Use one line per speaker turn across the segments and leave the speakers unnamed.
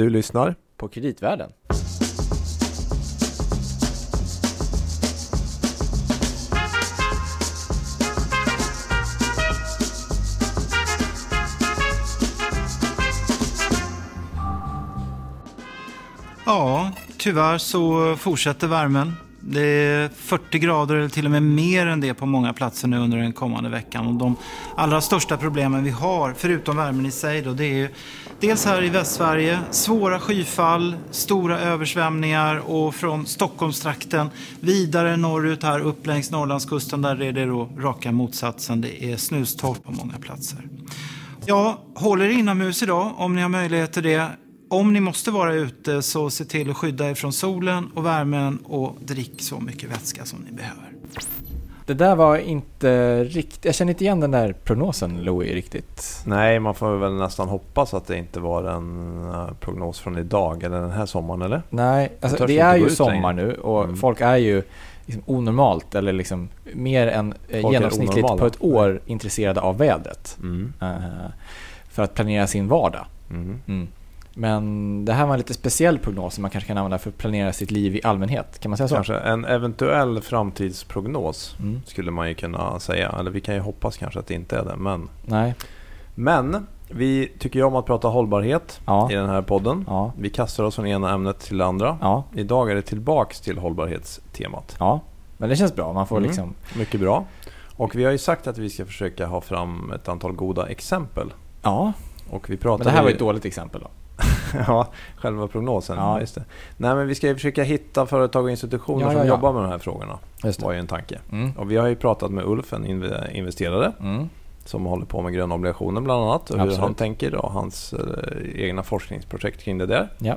Du lyssnar
på Kreditvärlden.
Ja, tyvärr så fortsätter värmen. Det är 40 grader eller till och med mer än det på många platser nu under den kommande veckan. Och de allra största problemen vi har, förutom värmen i sig, då, det är dels här i Västsverige, svåra skyfall, stora översvämningar och från Stockholmstrakten vidare norrut här upp längs Norrlandskusten där är det då raka motsatsen. Det är snustorrt på många platser. Ja, håll er inomhus idag om ni har möjlighet till det. Om ni måste vara ute så se till att skydda er från solen och värmen och drick så mycket vätska som ni behöver.
Det där var inte riktigt... Jag känner inte igen den där prognosen, Louis, riktigt.
Nej, man får väl nästan hoppas att det inte var en eh, prognos från idag eller den här sommaren, eller?
Nej, alltså, det är ju sommar nu och mm. folk är ju liksom onormalt eller liksom mer än eh, folk genomsnittligt på ett år intresserade av vädret. Mm. Uh, för att planera sin vardag. Mm. Men det här var en lite speciell prognos som man kanske kan använda för att planera sitt liv i allmänhet. Kan man säga så?
Kanske en eventuell framtidsprognos mm. skulle man ju kunna säga. Eller vi kan ju hoppas kanske att det inte är det. Men,
Nej.
men vi tycker ju om att prata hållbarhet ja. i den här podden.
Ja.
Vi kastar oss från ena ämnet till det andra.
Ja.
Idag är det tillbaks till hållbarhetstemat.
Ja, men det känns bra. Man får mm. liksom...
Mycket bra. Och vi har ju sagt att vi ska försöka ha fram ett antal goda exempel.
Ja,
och vi men
det här var ett dåligt exempel då?
ja, själva prognosen.
Ja.
Just det. Nej, men vi ska ju försöka hitta företag och institutioner ja, som jobbar med de här frågorna.
Just det.
var ju en tanke.
Mm.
Och vi har ju pratat med Ulf, en investerare.
Mm.
Som håller på med gröna obligationer bland annat. Och hur han tänker och hans eh, egna forskningsprojekt kring det där.
Ja.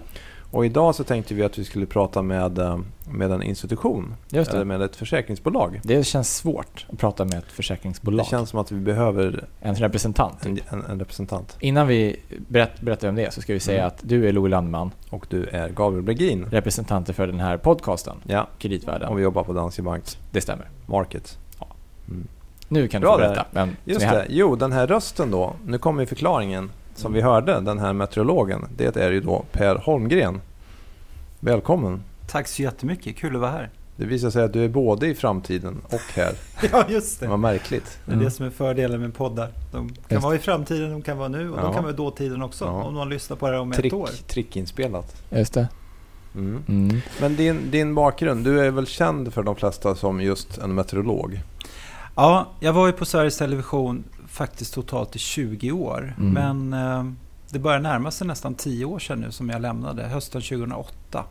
Och idag så tänkte vi att vi skulle prata med, eh, med en institution. Eller med ett försäkringsbolag.
Det känns svårt att prata med ett försäkringsbolag.
Det känns som att vi behöver
en representant.
En, en, en representant.
Innan vi berätt, berättar om det så ska vi säga mm. att du är Louis Landman.
Och du är Gabriel Bregin.
Representanter för den här podcasten.
Ja.
Kreditvärlden.
Och vi jobbar på Danske Bank.
Det stämmer.
Market.
Ja. Mm. Nu kan du få berätta vem
Just som är här. det. Jo, den här rösten då. Nu kommer förklaringen. Som mm. vi hörde, den här meteorologen. Det är ju då Per Holmgren. Välkommen!
Tack så jättemycket, kul att vara här.
Det visar sig att du är både i framtiden och här.
ja, just det.
Vad märkligt.
Det är mm. det som är fördelen med poddar. De kan just. vara i framtiden, de kan vara nu och ja. de kan vara i dåtiden också. Ja. Om någon lyssnar på det om
Trick,
ett år.
Trickinspelat.
Just det.
Mm.
Mm.
Men din, din bakgrund, du är väl känd för de flesta som just en meteorolog?
Ja, jag var ju på Sveriges Television faktiskt totalt i 20 år. Mm. Men eh, det börjar närma sig nästan 10 år sedan nu som jag lämnade, hösten 2008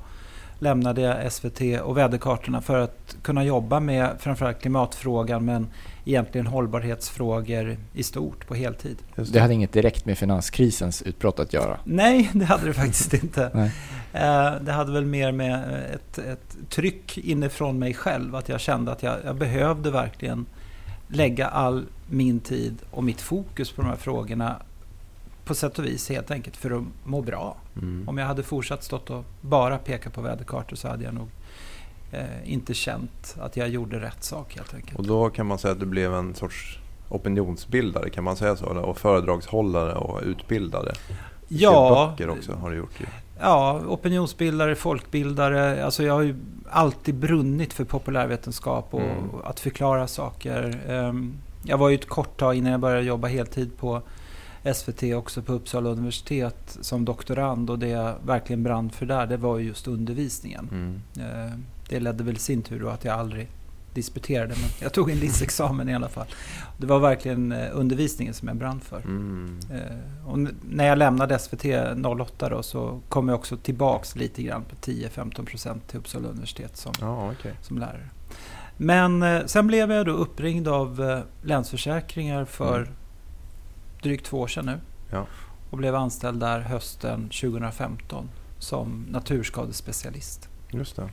lämnade jag SVT och väderkartorna för att kunna jobba med framförallt klimatfrågan men egentligen hållbarhetsfrågor i stort på heltid.
Det. hade inget direkt med finanskrisens utbrott att göra?
Nej, det hade det faktiskt inte. Eh, det hade väl mer med ett, ett tryck inifrån mig själv att jag kände att jag, jag behövde verkligen lägga all min tid och mitt fokus på de här frågorna på sätt och vis helt enkelt för att må bra. Mm. Om jag hade fortsatt stått och bara pekat på väderkartor så hade jag nog eh, inte känt att jag gjorde rätt sak helt enkelt.
Och då kan man säga att du blev en sorts opinionsbildare, kan man säga så? Och föredragshållare och utbildare?
Ja.
böcker också har du gjort ju.
Ja, opinionsbildare, folkbildare. Alltså jag har ju alltid brunnit för populärvetenskap och mm. att förklara saker. Ehm, jag var ju ett kort tag innan jag började jobba heltid på SVT också på Uppsala universitet som doktorand och det jag verkligen brann för där det var just undervisningen.
Mm.
Eh, det ledde väl i sin tur då att jag aldrig disputerade men jag tog en licexamen i alla fall. Det var verkligen eh, undervisningen som jag brann för.
Mm.
Eh, och när jag lämnade SVT 08 då så kom jag också tillbaks lite grann på 10-15% till Uppsala universitet som,
ja, okay.
som lärare. Men sen blev jag då uppringd av Länsförsäkringar för mm drygt två år sedan nu.
Ja.
Och blev anställd där hösten 2015 som naturskadespecialist.
Just det.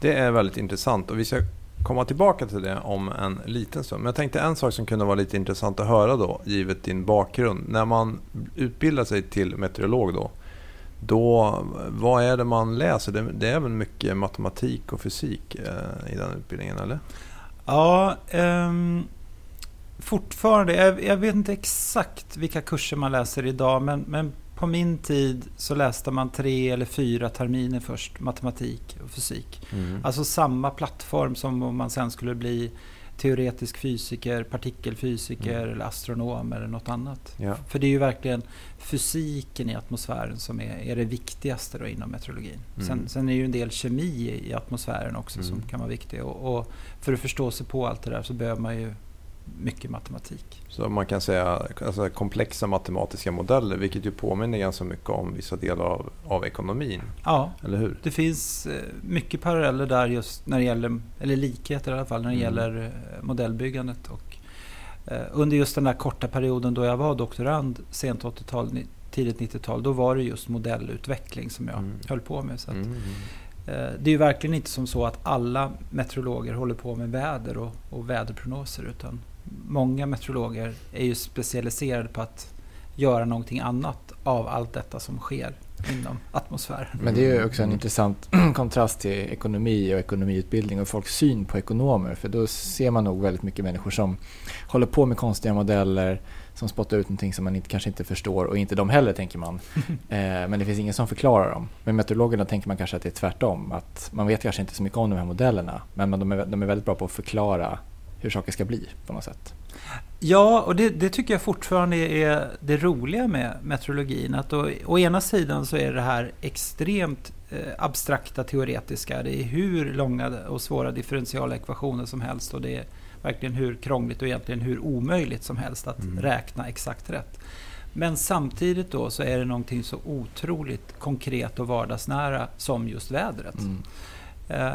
Det är väldigt intressant och vi ska komma tillbaka till det om en liten stund. Men jag tänkte en sak som kunde vara lite intressant att höra då, givet din bakgrund. När man utbildar sig till meteorolog då, då vad är det man läser? Det, det är väl mycket matematik och fysik eh, i den utbildningen, eller?
Ja, um fortfarande, jag, jag, vet inte exakt vilka kurser man läser idag, men, men på min tid så läste man tre eller fyra terminer först, matematik och fysik. Mm. Alltså samma plattform som om man sen skulle bli teoretisk fysiker, partikelfysiker mm. eller astronom eller något annat. Ja. För det är ju verkligen fysiken i atmosfären som är, är det viktigaste då inom meteorologin. Mm. Sen, sen, är det ju en del kemi i atmosfären också mm. som kan vara viktig. Och, och, för att förstå sig på allt det där så behöver man ju mycket matematik.
Så man kan säga alltså, komplexa matematiska modeller vilket ju påminner ganska mycket om vissa delar av, av ekonomin.
Ja,
eller hur?
det finns eh, mycket paralleller där just när det gäller, eller likheter i alla fall, när det mm. gäller eh, modellbyggandet. Och, eh, under just den där korta perioden då jag var doktorand, sent 80-tal, tidigt 90-tal, då var det just modellutveckling som jag mm. höll på med. Så att, mm. Det är ju verkligen inte som så att alla meteorologer håller på med väder och, och väderprognoser utan många meteorologer är ju specialiserade på att göra någonting annat av allt detta som sker inom atmosfären.
Men det är ju också en intressant kontrast till ekonomi och ekonomiutbildning och folks syn på ekonomer. För då ser man nog väldigt mycket människor som håller på med konstiga modeller, som spottar ut någonting som man inte, kanske inte förstår och inte de heller tänker man. eh, men det finns ingen som förklarar dem. Med meteorologerna tänker man kanske att det är tvärtom. Att man vet kanske inte så mycket om de här modellerna men de är, de är väldigt bra på att förklara hur saker ska bli på något sätt.
Ja, och det, det, tycker jag fortfarande är det roliga med meteorologin. Att å, å ena sidan så är det här extremt eh, abstrakta teoretiska. Det är hur långa och svåra differentiala ekvationer som helst och det är verkligen hur krångligt och egentligen hur omöjligt som helst att mm. räkna exakt rätt. Men samtidigt då så är det någonting så otroligt konkret och vardagsnära som just vädret. Mm. Uh,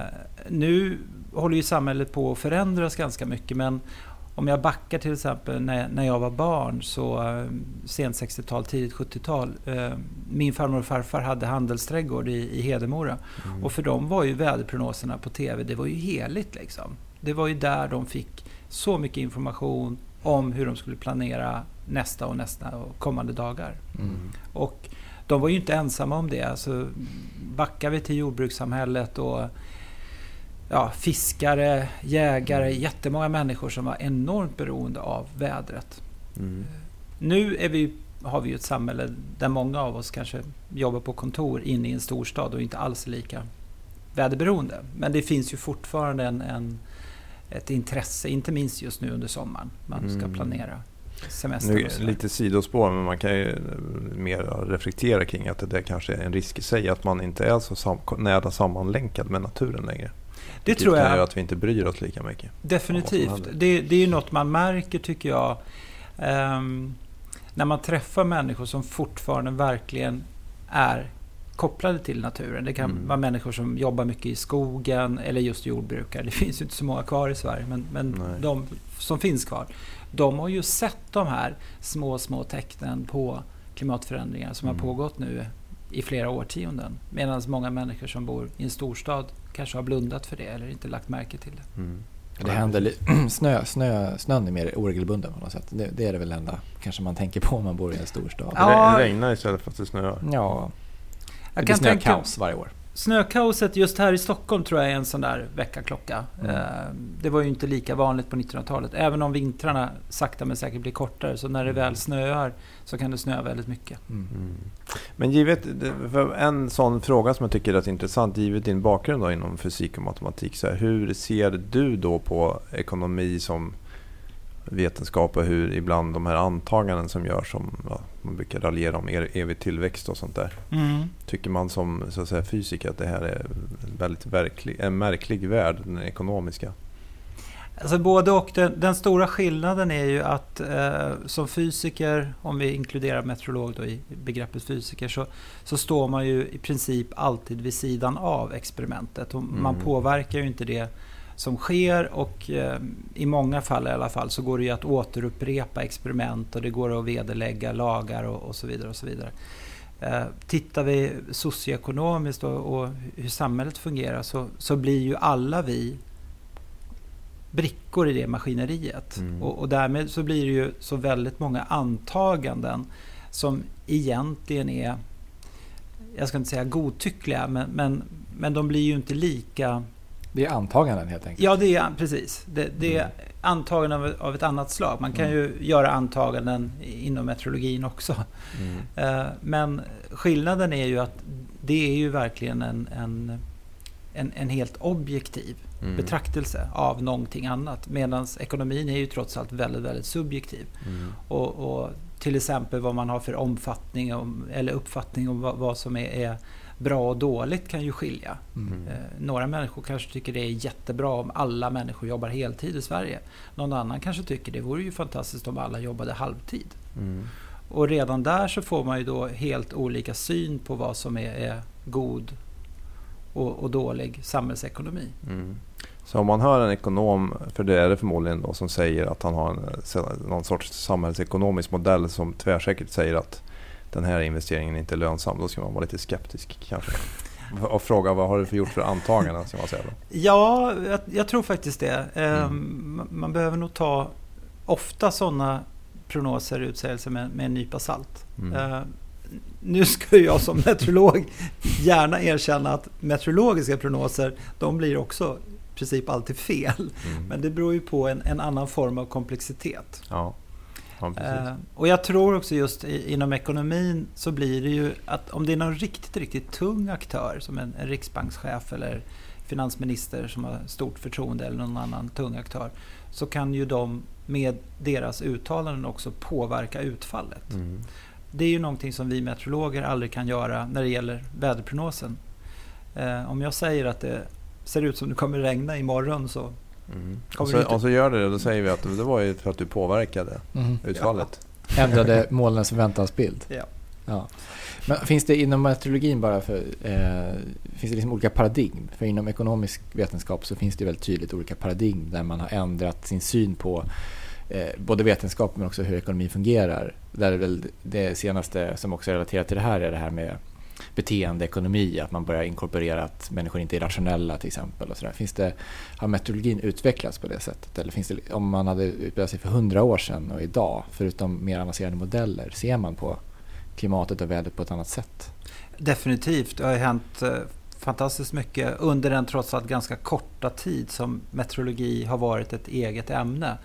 nu håller ju samhället på att förändras ganska mycket men om jag backar till exempel när, när jag var barn, så uh, sent 60-tal, tidigt 70-tal. Uh, eh, min farmor och farfar hade handelsträdgård i, i Hedemora. Mm. Och för dem var ju väderprognoserna på TV, det var ju heligt liksom. Det var ju där de fick så mycket information om hur de skulle planera nästa och nästa och kommande dagar. Mm. Och de var ju inte ensamma om det. Alltså, backar vi till jordbrukssamhället och ja, fiskare, jägare, mm. jättemånga människor som var enormt beroende av vädret. Mm. Nu är vi, har vi ju ett samhälle där många av oss kanske jobbar på kontor inne i en storstad och inte alls är lika väderberoende. Men det finns ju fortfarande en, en ett intresse, inte minst just nu under sommaren. Man ska mm. planera semester. Nu,
lite sidospår, men man kan ju mer reflektera kring att det där kanske är en risk i sig. Att man inte är så sam nära sammanlänkad med naturen längre. Det Vilket tror jag. kan göra att vi inte bryr oss lika mycket.
Definitivt. Det, det är ju något man märker tycker jag. Um, när man träffar människor som fortfarande verkligen är kopplade till naturen. Det kan mm. vara människor som jobbar mycket i skogen eller just jordbrukare. Det finns ju inte så många kvar i Sverige, men, men de som finns kvar. De har ju sett de här små, små tecknen på klimatförändringar som mm. har pågått nu i flera årtionden. Medan många människor som bor i en storstad kanske har blundat för det eller inte lagt märke till det. Mm.
Det händer, snö, snö, snön är mer oregelbunden på något sätt. Det, det, är det väl enda kanske man tänker på om man bor i en storstad.
Ja. Det regnar istället för att det snöar.
Ja, det blir snökaos varje år.
Snökaoset just här i Stockholm tror jag är en sån där väckarklocka. Mm. Eh, det var ju inte lika vanligt på 1900-talet. Även om vintrarna sakta men säkert blir kortare. Så när det väl snöar så kan det snöa väldigt mycket. Mm. mm.
Men givet, en sån fråga som jag tycker är rätt intressant, givet din bakgrund då inom fysik och matematik. Så här, hur ser du då på ekonomi som vetenskap och hur ibland de här antaganden som görs som ja, man brukar raljera om evig tillväxt och sånt där. Mm. Tycker man som så att säga, fysiker att det här är väldigt verklig, en märklig värld, den ekonomiska?
Alltså både och. Den, den stora skillnaden är ju att eh, som fysiker, om vi inkluderar meteorolog då i begreppet fysiker, så, så står man ju i princip alltid vid sidan av experimentet. Och mm. Man påverkar ju inte det som sker och eh, i många fall i alla fall så går det ju att återupprepa experiment och det går att vederlägga lagar och, och så vidare. och så vidare. Eh, tittar vi socioekonomiskt och, och, hur samhället fungerar så, så blir ju alla vi brickor i det maskineriet. Mm. Och, och, därmed så blir det ju så väldigt många antaganden som egentligen är, jag ska inte säga godtyckliga, men, men, men de blir ju inte lika
Det är antaganden helt enkelt?
Ja, det är precis. Det, det är mm. antaganden av, av, ett annat slag. Man kan mm. ju göra antaganden inom meteorologin också. Mm. Uh, men skillnaden är ju att det är ju verkligen en, en, en, en helt objektiv mm. betraktelse av någonting annat. Medan ekonomin är ju trots allt väldigt, väldigt subjektiv. Mm. Och, och, till exempel vad man har för omfattning om, eller uppfattning om vad, vad som är, är, bra och dåligt kan ju skilja. Mm. Eh, några människor kanske tycker det är jättebra om alla människor jobbar heltid i Sverige. Någon annan kanske tycker det vore ju fantastiskt om alla jobbade halvtid. Mm. Och redan där så får man ju då helt olika syn på vad som är, är god och, och, dålig samhällsekonomi. Mm.
Så om man hör en ekonom, för det är det förmodligen då, som säger att han har en, någon sorts samhällsekonomisk modell som tvärsäkert säger att den här investeringen inte är lönsam, då ska man vara lite skeptisk kanske. Och fråga vad har du för gjort för antaganden? Ska man säga då?
Ja, jag, jag tror faktiskt det. Mm. Ehm, man behöver nog ta ofta sådana prognoser, utsägelser med, med en nypa salt. Mm. Uh, nu ska jag som meteorolog gärna erkänna att meteorologiska prognoser, de blir också i princip alltid fel. Mm. Men det beror ju på en, en annan form av komplexitet. Ja. Ja, uh, och jag tror också just i, inom ekonomin så blir det ju att om det är någon riktigt, riktigt tung aktör som en, en riksbankschef eller finansminister som har stort förtroende eller någon annan tung aktör så kan ju de med deras uttalanden också påverka utfallet. Mm. Det är ju någonting som vi meteorologer aldrig kan göra när det gäller väderprognosen. Eh, om jag säger att det ser ut som det kommer regna imorgon så
Mm. Och, så, och så gör det det, då säger vi att det var ju för att du påverkade mm. utfallet.
Ja. Ändrade molnens förväntansbild. Ja. ja. Men finns det inom meteorologin bara för, eh, finns det liksom olika paradigm? För inom ekonomisk vetenskap så finns det väldigt tydligt olika paradigm där man har ändrat sin syn på eh, både vetenskap men också hur ekonomin fungerar. Där väl det senaste som också är relaterat till det här är det här med beteendeekonomi, att man börjar inkorporera att människor inte är rationella till exempel. Och så där. Finns det, har meteorologin utvecklats på det sättet? Eller finns det, om man hade utbildat sig för hundra år sedan och idag, förutom mer avancerade modeller, ser man på klimatet och vädret på ett annat sätt?
Definitivt. Det har hänt eh, fantastiskt mycket under den trots allt ganska korta tid som meteorologi har varit ett eget ämne.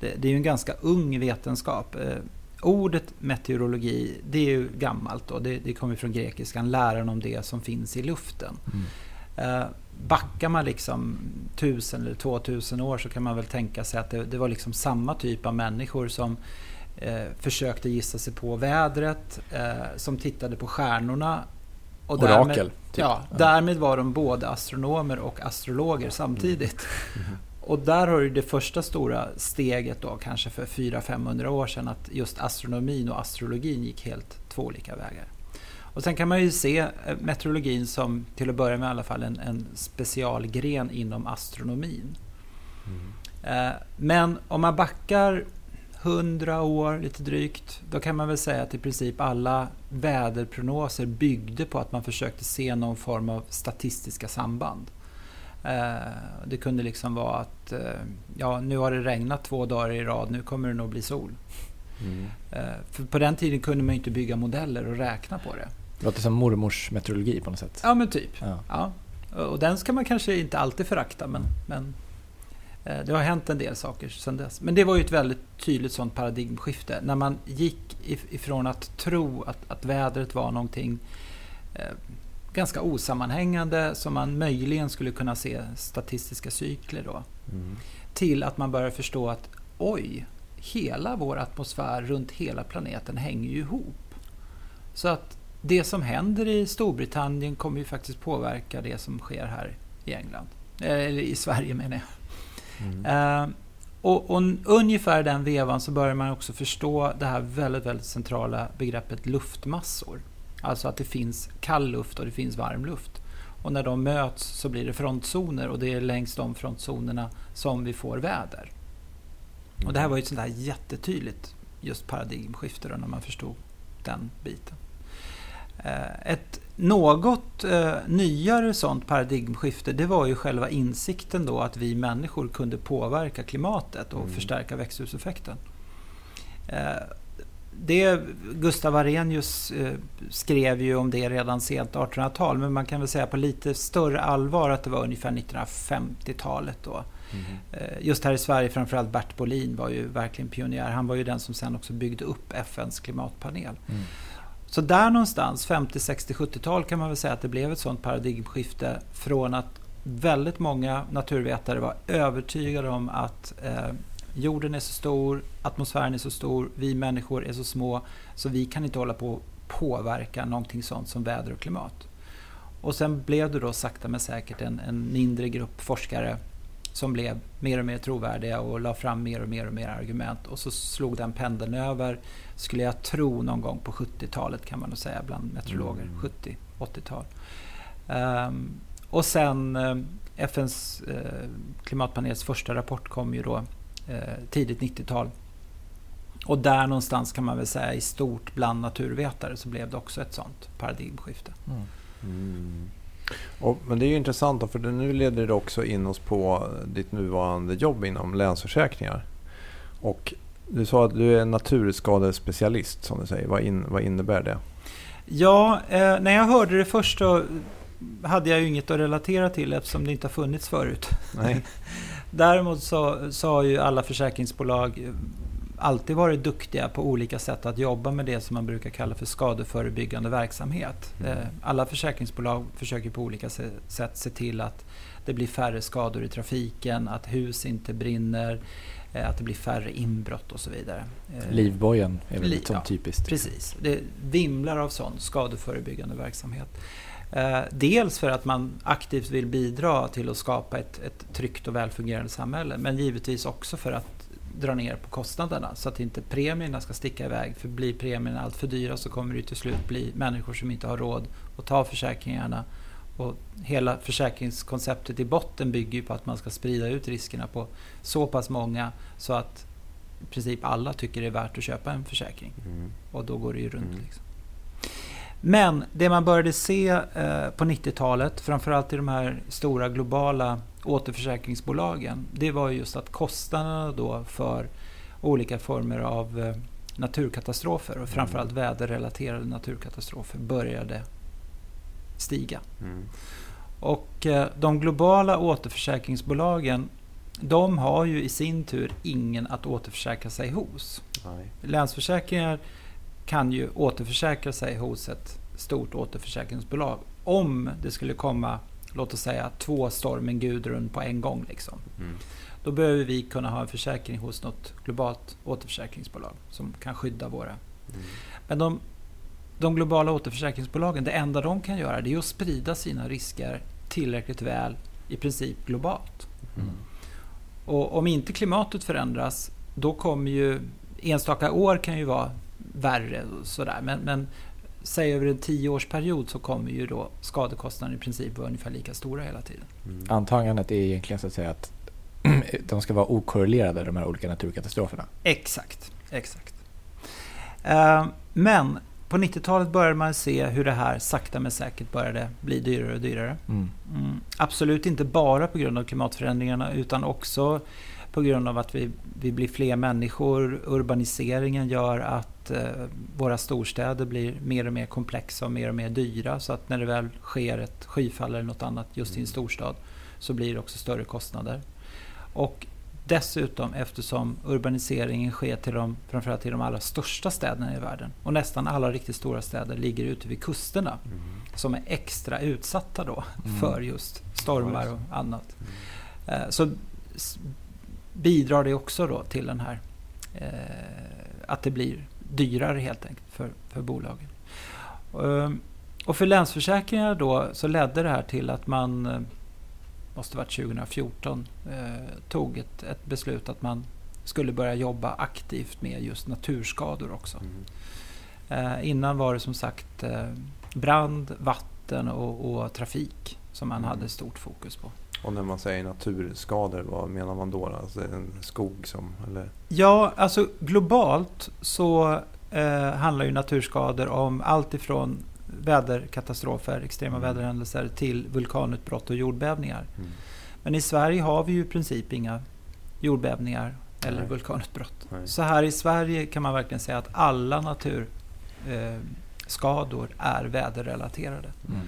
Det är ju en ganska ung vetenskap. Eh, Ordet meteorologi, det är ju gammalt då. Det, det kommer från grekiskan, läran om det som finns i luften. Mm. Eh, backar man liksom tusen eller två tusen år så kan man väl tänka sig att det, det var liksom samma typ av människor som eh, försökte gissa sig på vädret, eh, som tittade på stjärnorna.
Och Orakel. Därmed,
typ. ja, därmed var de både astronomer och astrologer samtidigt. Mm. Mm. Och där har du det första stora steget då, kanske för 400-500 år sedan, att just astronomin och astrologin gick helt två olika vägar. Och sen kan man ju se eh, meteorologin som, till att börja med i alla fall, en, en specialgren inom astronomin. Mm. Eh, men om man backar 100 år, lite drygt, då kan man väl säga att i princip alla väderprognoser byggde på att man försökte se någon form av statistiska samband. Eh, det kunde liksom vara att eh, ja, nu har det regnat två dagar i rad, nu kommer det nog bli sol. Mm. Eh, för på den tiden kunde man inte bygga modeller och räkna på det.
Det låter som mormors meteorologi på något sätt.
Ja, men typ. Ja. ja. Och den ska man kanske inte alltid förakta, men, men det har hänt en del saker sedan dess. Men det var ju ett väldigt tydligt sånt paradigmskifte. När man gick ifrån att tro att, att vädret var någonting ganska osammanhängande som man möjligen skulle kunna se statistiska cykler då. Mm. Till att man börjar förstå att oj, hela vår atmosfär runt hela planeten hänger ju ihop. Så att det som händer i Storbritannien kommer ju faktiskt påverka det som sker här i England. Eller i Sverige menar jag. Mm. Uh, och, och, ungefär den vevan så börjar man också förstå det här väldigt, väldigt centrala begreppet luftmassor. Alltså att det finns kall luft och det finns varm luft. Och när de möts så blir det frontzoner och det är längs de frontzonerna som vi får väder. Och det här var ju ett sånt här jättetydligt just paradigmskifte då, när man förstod den biten. Eh, ett något eh, nyare sånt paradigmskifte det var ju själva insikten då att vi människor kunde påverka klimatet och mm. förstärka växthuseffekten. Det, Gustav Arrhenius eh, skrev ju om det redan sent 1800-tal men man kan väl säga på lite större allvar att det var ungefär 1950-talet då. Mm. Just här i Sverige framförallt Bert Bolin var ju verkligen pionjär. Han var ju den som sen också byggde upp FNs klimatpanel. Mm. Så där någonstans, 50, 60, 70-tal kan man väl säga att det blev ett sånt paradigmskifte från att väldigt många naturvetare var övertygade om att eh, jorden är så stor, atmosfären är så stor, vi människor är så små så vi kan inte hålla på att påverka någonting sånt som väder och klimat. Och sen blev det då sakta men säkert en, en mindre grupp forskare som blev mer och mer trovärdiga och la fram mer och mer och mer argument. Och så slog den pendeln över, skulle jag tro, någon gång på 70-talet kan man nog säga bland meteorologer. Mm. 70, 80-tal. Um, och sen eh, FNs eh, klimatpanels första rapport kom ju då tidigt 90-tal. Och där någonstans kan man väl säga i stort bland naturvetare så blev det också ett sånt paradigmskifte. Mm. Mm.
Och, men det är ju intressant då, för nu leder det också in oss på ditt nuvarande jobb inom Länsförsäkringar. Och du sa att du är naturskadespecialist som du säger. Vad, in, vad innebär det?
Ja, eh, när jag hörde det först så hade jag ju inget att relatera till eftersom det inte har funnits förut. Nej. Däremot så, så har ju alla försäkringsbolag alltid varit duktiga på olika sätt att jobba med det som man brukar kalla för skadeförebyggande verksamhet. Mm. Eh, alla försäkringsbolag försöker på olika sätt se till att det blir färre skador i trafiken, att hus inte brinner, eh, att det blir färre inbrott och så vidare.
Eh, Livbojen är väl Liv, ja, typiskt.
Precis, det vimlar av sån skadeförebyggande verksamhet. Dels för att man aktivt vill bidra till att skapa ett, ett tryggt och välfungerande samhälle men givetvis också för att dra ner på kostnaderna så att inte premierna ska sticka iväg. För blir premierna allt för dyra så kommer det till slut bli människor som inte har råd att ta försäkringarna. Och hela försäkringskonceptet i botten bygger på att man ska sprida ut riskerna på så pass många så att i princip alla tycker det är värt att köpa en försäkring. Mm. Och då går det ju runt. Mm. Liksom. Men det man började se eh, på 90-talet, framförallt i de här stora globala återförsäkringsbolagen, det var just att kostnaderna då för olika former av eh, naturkatastrofer och mm. framförallt väderrelaterade naturkatastrofer började stiga. Mm. Och eh, de globala återförsäkringsbolagen de har ju i sin tur ingen att återförsäkra sig hos. Nej. Länsförsäkringar kan ju återförsäkra sig hos ett stort återförsäkringsbolag om det skulle komma, låt oss säga två stormen Gudrun på en gång. Liksom. Mm. Då behöver vi kunna ha en försäkring hos något globalt återförsäkringsbolag som kan skydda våra. Mm. Men de, de globala återförsäkringsbolagen, det enda de kan göra det är att sprida sina risker tillräckligt väl, i princip globalt. Mm. Och om inte klimatet förändras, då kommer ju enstaka år kan ju vara värre. Och sådär. Men, men säg över en tioårsperiod så kommer ju då skadekostnaderna i princip vara ungefär lika stora hela tiden.
Mm. Antagandet är egentligen så att säga att de ska vara okorrelerade de här olika naturkatastroferna.
Exakt, exakt. Uh, men på 90-talet började man se hur det här sakta men säkert började bli dyrare och dyrare. Mm. Mm, absolut inte bara på grund av klimatförändringarna utan också på grund av att vi, vi blir fler människor. Urbaniseringen gör att eh, våra storstäder blir mer och mer komplexa och mer och mer dyra. Så att när det väl sker ett skyfall eller något annat just i en mm. storstad så blir det också större kostnader. Och dessutom eftersom urbaniseringen sker till de, framförallt till de allra största städerna i världen och nästan alla riktigt stora städer ligger ute vid kusterna mm. som är extra utsatta då mm. för just stormar och annat. Mm. Eh, så bidrar det också då till den här eh, att det blir dyrare helt enkelt för, för bolagen. Ehm, och för Länsförsäkringar då så ledde det här till att man, eh, måste varit 2014, eh, tog ett, ett beslut att man skulle börja jobba aktivt med just naturskador också. Mm. Innan var det som sagt brand, vatten och, och trafik som man mm. hade stort fokus på.
Och när man säger naturskador, vad menar man då? Alltså en skog som... Eller?
Ja, alltså globalt så eh, handlar ju naturskador om allt ifrån väderkatastrofer, extrema mm. väderhändelser till vulkanutbrott och jordbävningar. Mm. Men i Sverige har vi ju i princip inga jordbävningar eller Nej. vulkanutbrott. Nej. Så här i Sverige kan man verkligen säga att alla naturskador eh, är väderrelaterade. Mm.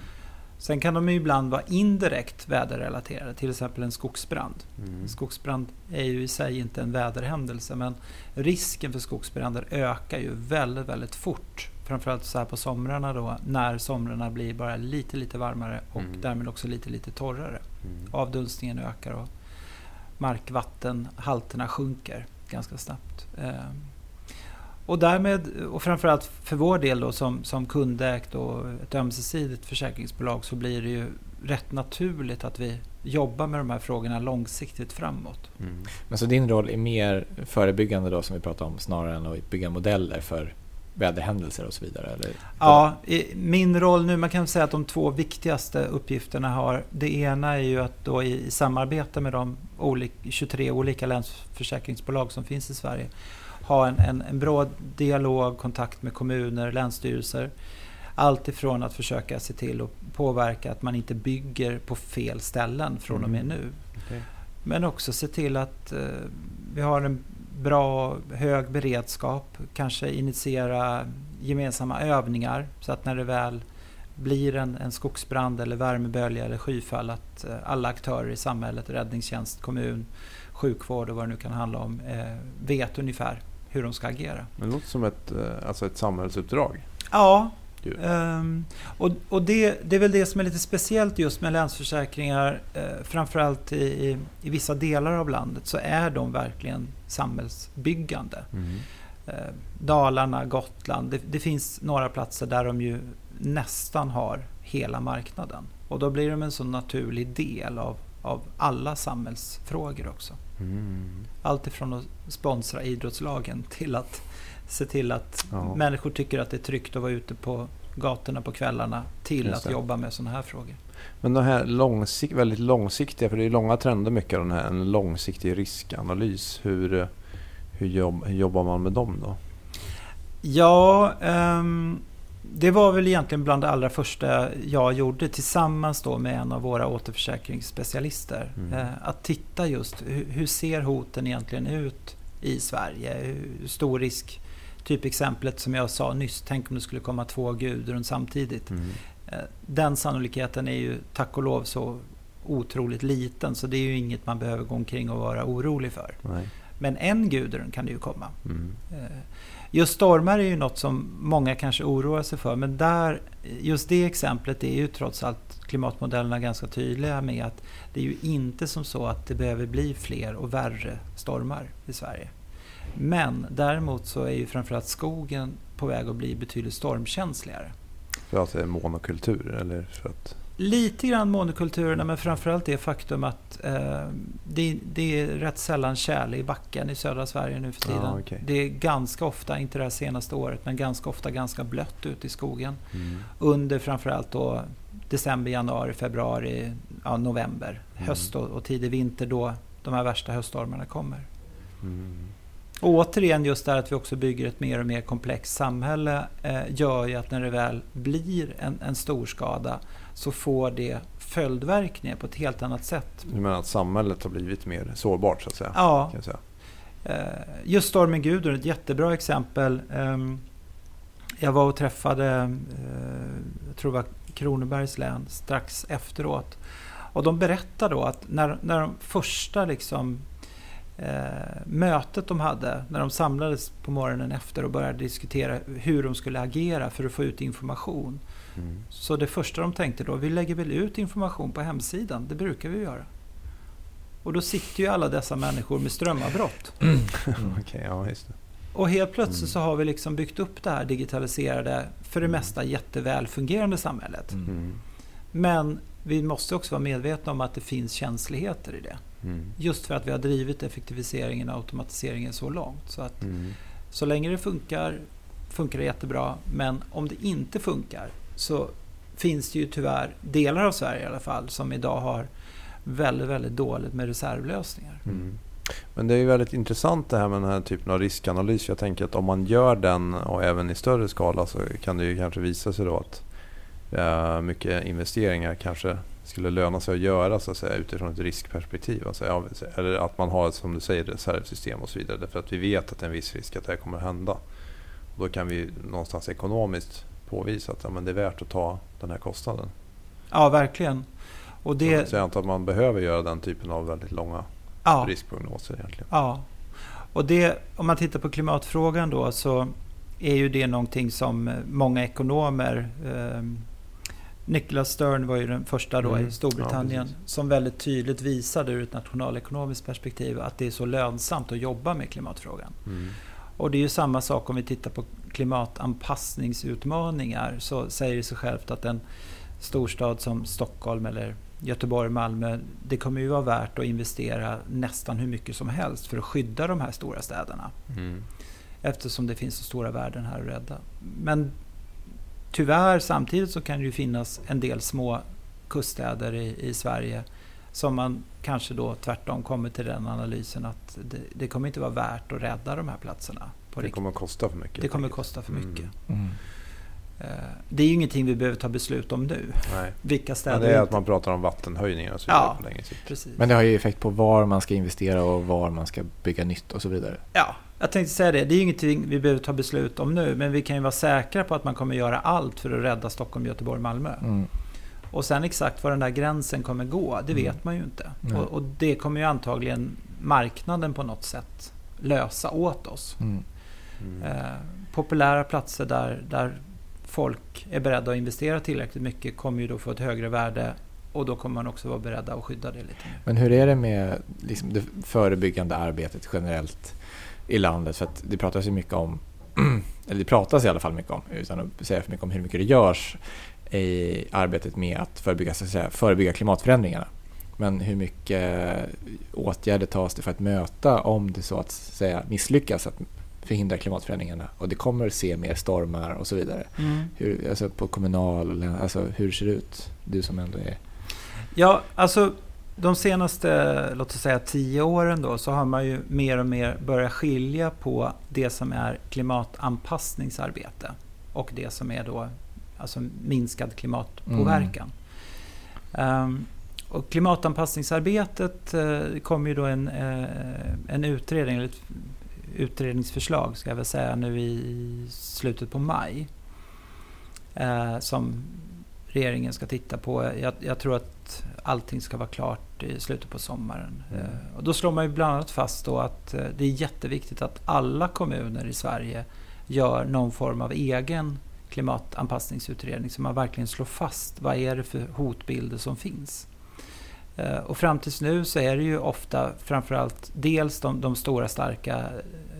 Sen kan de ibland vara indirekt väderrelaterade, till exempel en skogsbrand. Mm. Skogsbrand är ju i sig inte en väderhändelse men risken för skogsbränder ökar ju väldigt, väldigt fort. Framförallt så här på somrarna då när somrarna blir bara lite, lite varmare och mm. därmed också lite, lite torrare. Mm. Avdunstningen ökar och markvattenhalterna sjunker ganska snabbt. Och därmed, och framförallt för vår del då som, som kundägt och ett ömsesidigt försäkringsbolag så blir det ju rätt naturligt att vi jobbar med de här frågorna långsiktigt framåt. Mm.
Men så din roll är mer förebyggande då som vi pratade om snarare än att bygga modeller för väderhändelser och så vidare? Eller?
Ja, min roll nu, man kan säga att de två viktigaste uppgifterna har, det ena är ju att då i, i samarbete med de olika, 23 olika länsförsäkringsbolag som finns i Sverige ha en, en, en bra dialog, kontakt med kommuner, länsstyrelser. Allt ifrån att försöka se till att påverka att man inte bygger på fel ställen från och med mm. nu. Okay. Men också se till att eh, vi har en bra hög beredskap. Kanske initiera gemensamma övningar så att när det väl blir en, en skogsbrand eller värmebölja eller skyfall att eh, alla aktörer i samhället, räddningstjänst, kommun, sjukvård och vad det nu kan handla om, eh, vet ungefär hur de ska agera.
Det låter som ett, eh, alltså ett samhällsuppdrag.
Ja, Um, och, och det, det, är väl det som är lite speciellt just med Länsförsäkringar. Uh, framförallt i, i, i, vissa delar av landet så är de verkligen samhällsbyggande. Mm. Uh, Dalarna, Gotland. Det, det, finns några platser där de ju nästan har hela marknaden. Och då blir de en så naturlig del av, av alla samhällsfrågor också. Mm. Allt ifrån att sponsra idrottslagen till att se till att ja. människor tycker att det är tryggt att vara ute på gatorna på kvällarna till att jobba med sådana här frågor.
Men de här långsikt, väldigt långsiktiga, för det är långa trender mycket av den här, en långsiktig riskanalys. Hur, hur, jobb, hur jobbar man med dem då?
Ja, um, det var väl egentligen bland det allra första jag gjorde tillsammans då med en av våra återförsäkringsspecialister. Mm. Uh, att titta just hur, hur ser hoten egentligen ut i Sverige? Hur stor risk typexemplet som jag sa nyss, tänk om det skulle komma två Gudrun samtidigt. Mm. Eh, den sannolikheten är ju tack och lov så otroligt liten så det är ju inget man behöver gå omkring och vara orolig för. Nej. Men en Gudrun kan det ju komma. Mm. Just stormar är ju något som många kanske oroar sig för men där, just det exemplet är ju trots allt klimatmodellerna ganska tydliga med att det är ju inte som så att det behöver bli fler och värre stormar i Sverige. Men däremot så är ju framförallt skogen på väg att bli betydligt stormkänsligare.
För att det är monokultur? Eller för att...
Lite grann monokulturerna men framförallt det faktum att eh, det, det, är rätt sällan tjäle i backen i södra Sverige nu för tiden. Ah, okay. Det är ganska ofta, inte det här senaste året, men ganska ofta ganska blött ute i skogen. Mm. Under framförallt då december, januari, februari, ja, november, mm. höst och, och tidig vinter då de här värsta höststormarna kommer. Mm. Och återigen just det att vi också bygger ett mer och mer komplext samhälle eh, gör ju att när det väl blir en, en stor skada så får det följdverkningar på ett helt annat sätt.
Du menar att samhället har blivit mer sårbart så att säga?
Ja. Säga. Eh, just stormen Gudrun är ett jättebra exempel. Eh, jag var och träffade, eh, jag tror det var Kronobergs län, strax efteråt. Och de berättade då att när, när de första liksom mötet de hade när de samlades på morgonen efter och började diskutera hur de skulle agera för att få ut information. Mm. Så det första de tänkte då, vi lägger väl ut information på hemsidan, det brukar vi göra. Och då sitter ju alla dessa människor med strömavbrott. Mm.
okay, ja, just det.
Och helt plötsligt mm. så har vi liksom byggt upp det här digitaliserade, för det mm. mesta jätteväl fungerande samhället. Mm. Men vi måste också vara medvetna om att det finns känsligheter i det. Mm. Just för att vi har drivit effektiviseringen och automatiseringen så långt. Så, att, mm. så länge det funkar, funkar det jättebra. Men om det inte funkar så finns det ju tyvärr delar av Sverige i alla fall som idag har väldigt, väldigt dåligt med reservlösningar. Mm.
Men det är ju väldigt intressant det här med den här typen av riskanalys. Jag tänker att om man gör den och även i större skala så kan det ju kanske visa sig då att mycket investeringar kanske skulle löna sig att göra så att säga, utifrån ett riskperspektiv. Alltså, eller att man har som du säger reservsystem och så vidare. Därför att vi vet att det är en viss risk att det här kommer att hända. Och då kan vi någonstans ekonomiskt påvisa att ja, men det är värt att ta den här kostnaden.
Ja, verkligen.
Och det... Så jag antar att man behöver göra den typen av väldigt långa ja. riskprognoser egentligen.
Ja, och det, om man tittar på klimatfrågan då så är ju det någonting som många ekonomer eh, Nicholas Stern var ju den första då mm. i Storbritannien ja, som väldigt tydligt visade ur ett nationalekonomiskt perspektiv att det är så lönsamt att jobba med klimatfrågan. Mm. Och det är ju samma sak om vi tittar på klimatanpassningsutmaningar så säger det sig självt att en storstad som Stockholm eller Göteborg, Malmö, det kommer ju vara värt att investera nästan hur mycket som helst för att skydda de här stora städerna. Mm. Eftersom det finns så stora värden här att rädda. Men tyvärr samtidigt så kan det ju finnas en del små kuststäder i, i Sverige som man kanske då tvärtom kommer till den analysen att det, det kommer inte vara värt att rädda de här platserna.
det kommer att kosta för mycket.
Det kommer att kosta för mycket. Mm. Mm. Det är ju ingenting vi behöver ta beslut om nu.
Nej. Vilka städer Men det är att man pratar om vattenhöjningar och så
vidare ja,
på längre sikt.
Precis. Men det har ju effekt på var man ska investera och var man ska bygga nytt och så vidare.
Ja, jag tänkte säga det. Det är ju ingenting vi behöver ta beslut om nu. Men vi kan ju vara säkra på att man kommer göra allt för att rädda Stockholm, Göteborg, Malmö. Mm. Och sen exakt var den där gränsen kommer gå, det mm. vet man ju inte. Mm. Och, och, det kommer ju antagligen marknaden på något sätt lösa åt oss. Mm. Eh, populära platser där, där folk är beredda att investera tillräckligt mycket kommer ju då få ett högre värde och då kommer man också vara beredda att skydda det lite mer.
Men hur är det med liksom det förebyggande arbetet generellt i landet? För det pratas ju mycket om, eller det pratas i alla fall mycket om, utan att säga för mycket om hur mycket det görs i arbetet med att förebygga, så att säga, förebygga klimatförändringarna. Men hur mycket åtgärder tas det för att möta om det så att säga misslyckas att förhindra klimatförändringarna och det kommer att se mer stormar och så vidare. Mm. Hur, alltså på kommunal, alltså hur ser det ut? Du som ändå är...
Ja, alltså de senaste, låt oss säga tio åren då, så har man ju mer och mer börjat skilja på det som är klimatanpassningsarbete och det som är då alltså minskad klimatpåverkan. Mm. Um, och klimatanpassningsarbetet uh, kom ju då en, uh, en utredning, eller ett utredningsförslag ska jag väl säga nu i slutet på maj. Uh, som regeringen ska titta på. Jag, jag, tror att allting ska vara klart i slutet på sommaren. Mm. och då slår man ju bland annat fast då att det är jätteviktigt att alla kommuner i Sverige gör någon form av egen klimatanpassningsutredning så man verkligen slår fast vad är det för hotbilder som finns. Eh, och fram tills nu så är det ju ofta framförallt dels de, de stora starka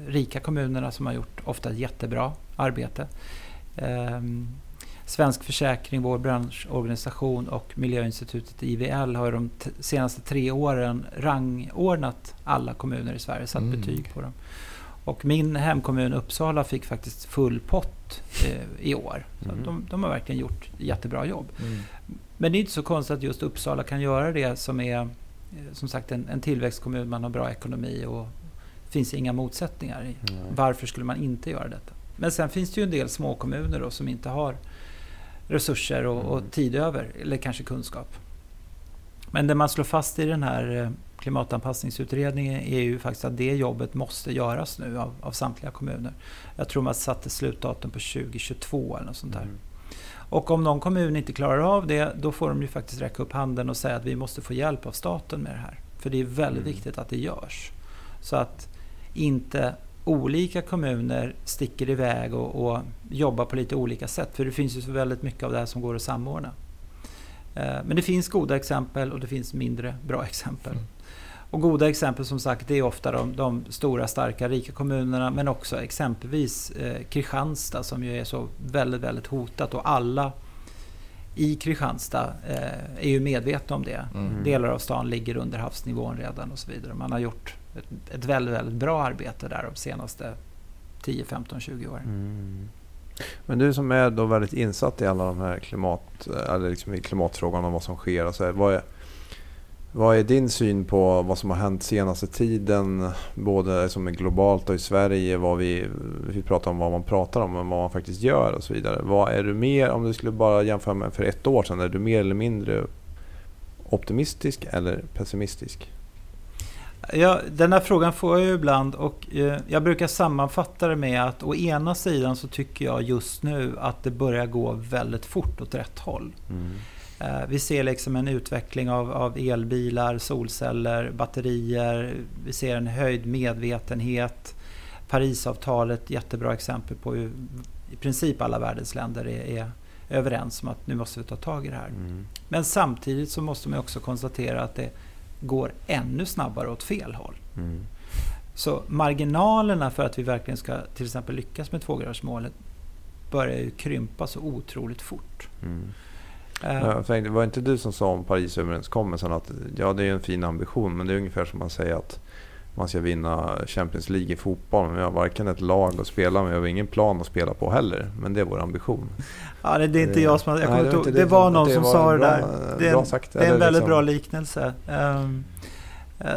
rika kommunerna som har gjort ofta jättebra arbete. Um, Svensk Försäkring, vår branschorganisation och Miljöinstitutet IVL har de senaste tre åren rangordnat alla kommuner i Sverige, satt mm. betyg på dem. Och min hemkommun Uppsala fick faktiskt full pott eh, i år. Så mm. de, de, har verkligen gjort jättebra jobb. Mm. Men det är inte så konstigt att just Uppsala kan göra det som är eh, som sagt en, en tillväxtkommun, man har bra ekonomi och det finns inga motsättningar. I. Varför skulle man inte göra detta? Men sen finns det ju en del små kommuner då, som inte har resurser och, och mm. tid över, eller kanske kunskap. Men det man slår fast i den här eh, klimatanpassningsutredningen är ju faktiskt att det jobbet måste göras nu av, av samtliga kommuner. Jag tror man satte slutdatum på 2022 eller något sånt där. Mm. Och om någon kommun inte klarar av det, då får de ju faktiskt räcka upp handen och säga att vi måste få hjälp av staten med det här. För det är väldigt mm. viktigt att det görs. Så att inte olika kommuner sticker iväg och, och jobbar på lite olika sätt. För det finns ju så väldigt mycket av det här som går att samordna. Eh, men det finns goda exempel och det finns mindre bra exempel. Mm. Och goda exempel som sagt det är ofta de, de stora, starka, rika kommunerna men också exempelvis eh, Kristianstad som ju är så väldigt, väldigt hotat och alla i Kristianstad eh, är ju medvetna om det. Mm. Delar av stan ligger under havsnivån redan och så vidare. Man har gjort ett, ett väldigt, väldigt bra arbete där de senaste 10, 15, 20 åren. Mm.
Men du som är då väldigt insatt i alla de här klimat, eh, eller liksom i klimatfrågan och vad som sker. Alltså, vad är, vad är din syn på vad som har hänt senaste tiden? Både som är globalt och i Sverige. Vad vi, vi pratar om vad man pratar om, men vad man faktiskt gör och så vidare. Vad är du mer, om du skulle bara jämföra med för ett år sedan, är du mer eller mindre optimistisk eller pessimistisk?
Ja, den här frågan får jag ju ibland och eh, jag brukar sammanfatta det med att å ena sidan så tycker jag just nu att det börjar gå väldigt fort åt rätt håll. Mm. Eh, vi ser liksom en utveckling av, av, elbilar, solceller, batterier. Vi ser en höjd medvetenhet. Parisavtalet, jättebra exempel på hur i princip alla världens länder är, är överens om att nu måste vi ta tag i det här. Mm. Men samtidigt så måste man också konstatera att det går ännu snabbare åt fel håll. Mm. Så marginalerna för att vi verkligen ska till exempel lyckas med tvågradersmålet börjar ju krympa så otroligt fort. Mm.
Uh, jag tänkte, var inte du som sa om Parisöverenskommelsen att ja, det är en fin ambition men det är ungefär som man säger att man ska vinna Champions League i fotboll. Men vi har varken ett lag att spela med och ingen plan att spela på heller. Men det är vår ambition.
Ja, det, är inte jag som har... Jag nej, det, var, det, det var någon det som var sa det där. Det är, sagt, det är en väldigt liksom... bra liknelse. Um,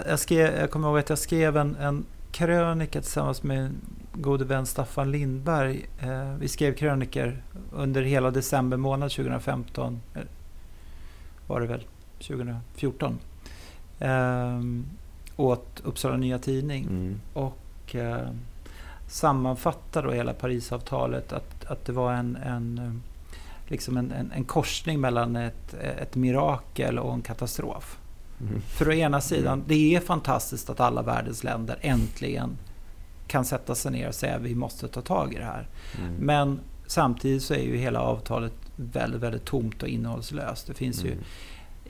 jag, skrev, jag kommer ihåg att jag skrev en, en krönika tillsammans med en gode vän Staffan Lindberg. Uh, vi skrev kröniker under hela december månad 2015. Var det väl? 2014. Um, åt Uppsala Nya Tidning. Mm. Och eh, sammanfattar då hela Parisavtalet att, att det var en, en, eh, liksom en, en, en korsning mellan ett, ett mirakel och en katastrof. Mm. För å ena sidan, mm. det är fantastiskt att alla världens länder äntligen kan sätta sig ner och säga att vi måste ta tag i det här. Mm. Men samtidigt så är ju hela avtalet väldigt, väldigt tomt och innehållslöst. Det finns ju mm.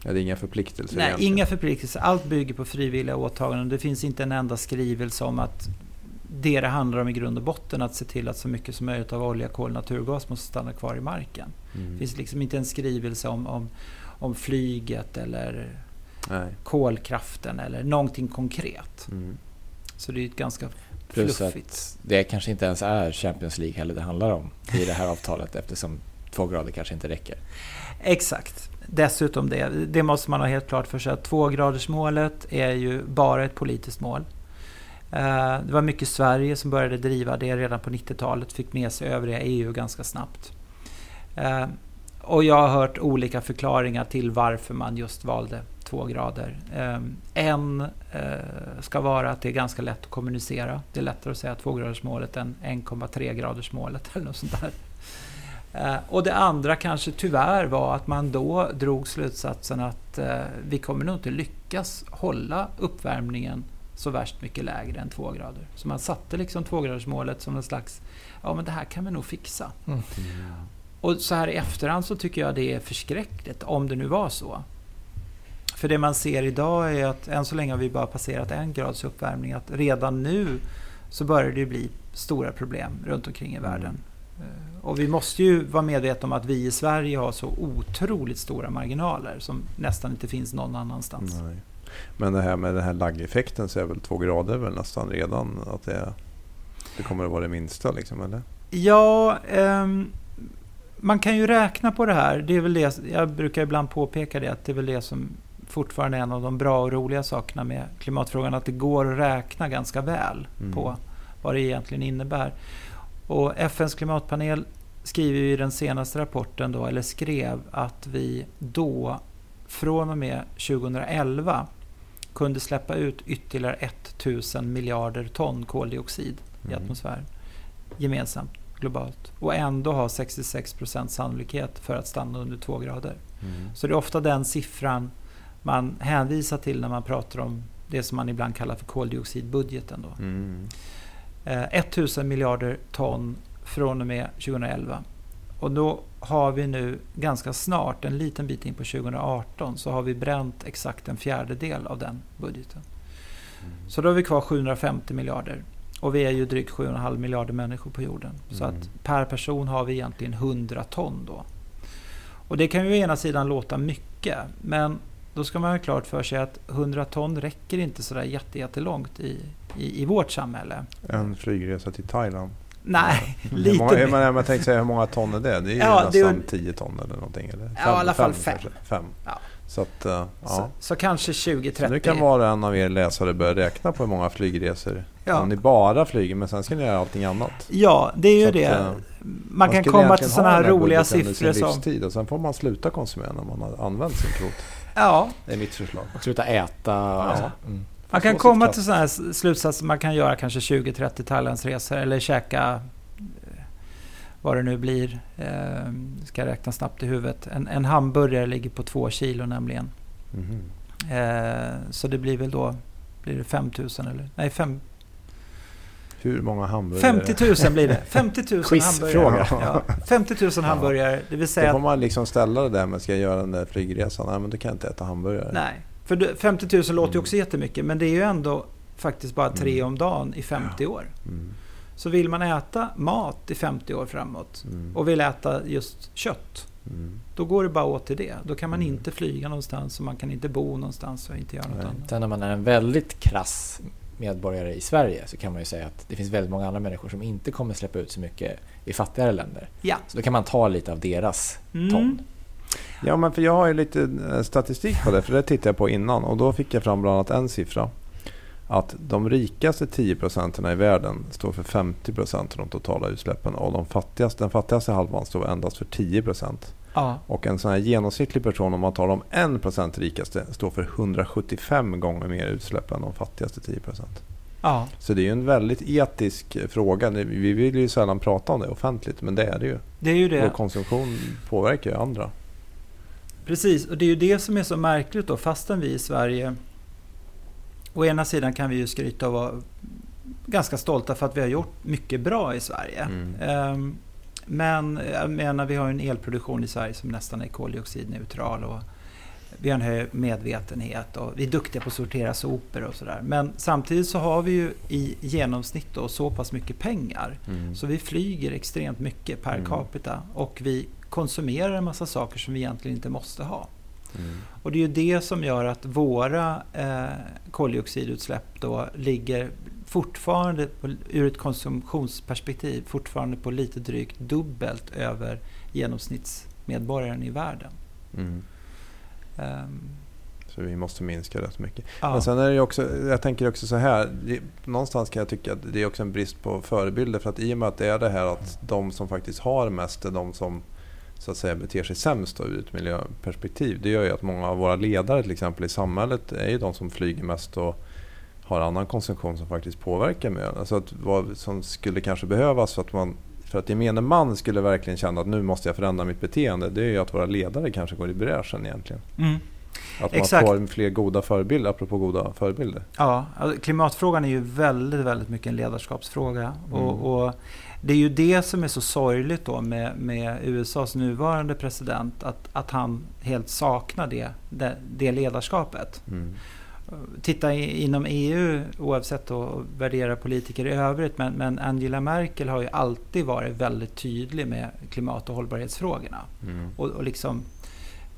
Ja, det är inga förpliktelser
Nej, egentligen. inga förpliktelser. Allt bygger på frivilliga åtaganden. Det finns inte en enda skrivelse om att det det handlar om i grund och botten att se till att så mycket som möjligt av olja, kol och naturgas måste stanna kvar i marken. Mm. Det finns liksom inte en skrivelse om, om, om flyget eller Nej. kolkraften eller någonting konkret. Mm. Så det är ett ganska Plus fluffigt. Att
det kanske inte ens är Champions League heller det handlar om i det här avtalet eftersom två grader kanske inte räcker.
Exakt dessutom det, det måste man ha helt klart för sig att tvågradersmålet är ju bara ett politiskt mål. Eh, det var mycket Sverige som började driva det redan på 90-talet, fick med sig övriga EU ganska snabbt. Eh, och jag har hört olika förklaringar till varför man just valde två grader. Eh, en ska vara att det är ganska lätt att kommunicera. Det är lättare att säga tvågradersmålet än 1,3 gradersmålet eller något sånt där. Eh, och det andra kanske tyvärr var att man då drog slutsatsen att eh, vi kommer nog inte lyckas hålla uppvärmningen så värst mycket lägre än två grader. Så man satte liksom tvågradersmålet som en slags, ja men det här kan vi nog fixa. Mm. Och så här i efterhand så tycker jag det är förskräckligt, om det nu var så. För det man ser idag är att än så länge har vi bara passerat en grads uppvärmning. Att redan nu så börjar det bli stora problem runt omkring i världen. Eh, och vi måste ju vara medvetna om att vi i Sverige har så otroligt stora marginaler som nästan inte finns någon annanstans. Nej.
Men det här med den här laggeffekten så är väl två grader väl nästan redan att det, det kommer att vara det minsta liksom, eller?
Ja, eh, man kan ju räkna på det här. Det är väl det, jag brukar ibland påpeka det, att det är väl det som fortfarande är en av de bra och roliga sakerna med klimatfrågan, att det går att räkna ganska väl mm. på vad det egentligen innebär. Och FNs klimatpanel skriver i den senaste rapporten då, eller skrev att vi då från och med 2011 kunde släppa ut ytterligare 1000 miljarder ton koldioxid mm. i atmosfären gemensamt globalt och ändå ha 66% sannolikhet för att stanna under 2 grader. Mm. Så det är ofta den siffran man hänvisar till när man pratar om det som man ibland kallar för koldioxidbudgeten. Då. Mm. 1000 eh, miljarder ton från och med 2011. Och då har vi nu ganska snart, en liten bit in på 2018, så har vi bränt exakt en fjärdedel av den budgeten. Mm. Så då har vi kvar 750 miljarder. Och vi är ju drygt 7,5 miljarder människor på jorden. Mm. Så att per person har vi egentligen 100 ton då. Och det kan ju å ena sidan låta mycket, men då ska man ha klart för sig att 100 ton räcker inte sådär jättelångt i, i, i vårt samhälle.
En flygresa till Thailand?
Nej, lite
många, men Jag tänkte säga hur många ton är det? Det är ja, nästan 10 ton eller någonting. Eller?
Fem, ja, i alla fall 5.
fem. Ja. Så, att, uh, ja.
så, så, kanske 20-30.
Nu kan var och en av er läsare börja räkna på hur många flygresor. Ja. Om ni bara flyger, men sen ska ni göra allting annat.
Ja, det är ju så det. Att, uh, man kan komma till sådana här roliga siffror
som... Livstid, och sen får man sluta konsumera när man har använt sin kvot.
Ja.
Det är mitt förslag.
Och sluta äta. Ja.
Mm. Man kan komma till sådana här slutsatser. Man kan göra kanske 20-30 Thailandsresor eller käka eh, vad det nu blir. Eh, ska jag räkna snabbt i huvudet. En, en hamburgare ligger på två kilo nämligen. Mm. Eh, så det blir väl då blir det 5 000 eller? Nej, 5,
hur många hamburgare?
50 000 blir det. 50 000 hamburgare. Ja. 50 000 hamburgare. Det vill säga
då får man liksom ställa det där med ska jag göra den där flygresan. Nej, men då kan jag inte äta hamburgare.
Nej, för 50 000 låter ju också jättemycket. Men det är ju ändå faktiskt bara tre mm. om dagen i 50 år. Mm. Så vill man äta mat i 50 år framåt mm. och vill äta just kött. Mm. Då går det bara åt till det. Då kan man inte flyga någonstans och man kan inte bo någonstans och inte göra något Nej. annat.
Sen när man är en väldigt krass medborgare i Sverige så kan man ju säga att det finns väldigt många andra människor som inte kommer släppa ut så mycket i fattigare länder. Ja. Så då kan man ta lite av deras mm. ton.
Ja, men för jag har ju lite eh, statistik på det, för det tittade jag på innan och då fick jag fram bland annat en siffra. Att de rikaste 10 procenten i världen står för 50 procent av de totala utsläppen och de fattigaste, den fattigaste halvan står endast för 10 procent. Ja. Och en sån här genomsnittlig person, om man tar de 1% rikaste, står för 175 gånger mer utsläpp än de fattigaste 10%. Ja. Så det är ju en väldigt etisk fråga. Vi vill ju sällan prata om det offentligt, men det är det ju.
Det är ju det.
Vår konsumtion påverkar ju andra.
Precis, och det är ju det som är så märkligt då, fastän vi i Sverige Å ena sidan kan vi ju skryta och vara ganska stolta för att vi har gjort mycket bra i Sverige. Mm. Men jag menar, vi har en elproduktion i Sverige som nästan är koldioxidneutral. Och vi har en hög medvetenhet och vi är duktiga på att sortera sopor och sådär. Men samtidigt så har vi ju i genomsnitt då så pass mycket pengar. Mm. Så vi flyger extremt mycket per mm. capita och vi konsumerar en massa saker som vi egentligen inte måste ha. Mm. Och det är ju det som gör att våra eh, koldioxidutsläpp då ligger fortfarande, på, ur ett konsumtionsperspektiv, fortfarande på lite drygt dubbelt över genomsnittsmedborgaren i världen. Mm.
Um, så vi måste minska rätt mycket. Ja. Men sen är det också, jag tänker också så här, det, någonstans kan jag tycka att det är också en brist på förebilder. För att i och med att det är det här att de som faktiskt har mest är de som så att säga beter sig sämst då, ur ett miljöperspektiv. Det gör ju att många av våra ledare till exempel i samhället är ju de som flyger mest och har annan konsumtion som faktiskt påverkar miljön. Alltså att vad som skulle kanske behövas för att man för att gemene man skulle verkligen känna att nu måste jag förändra mitt beteende. Det är ju att våra ledare kanske går i bräschen egentligen. Mm. Att man Exakt. får fler goda förebilder, apropå goda förebilder.
Ja, alltså klimatfrågan är ju väldigt, väldigt mycket en ledarskapsfråga. Mm. Och, och, det är ju det som är så sorgligt då med, med USAs nuvarande president. Att, att han helt saknar det, det, det ledarskapet. Mm titta inom EU, oavsett att värdera politiker i övrigt, men, men, Angela Merkel har ju alltid varit väldigt tydlig med klimat och hållbarhetsfrågorna. Mm. Och, och liksom,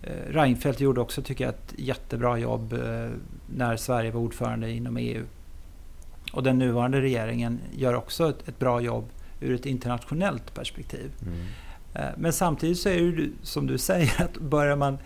eh, Reinfeldt gjorde också, tycker jag, ett jättebra jobb eh, när Sverige var ordförande inom EU. Och den nuvarande regeringen gör också ett, ett bra jobb ur ett internationellt perspektiv. Mm. Eh, men samtidigt så är det som du säger, att börjar man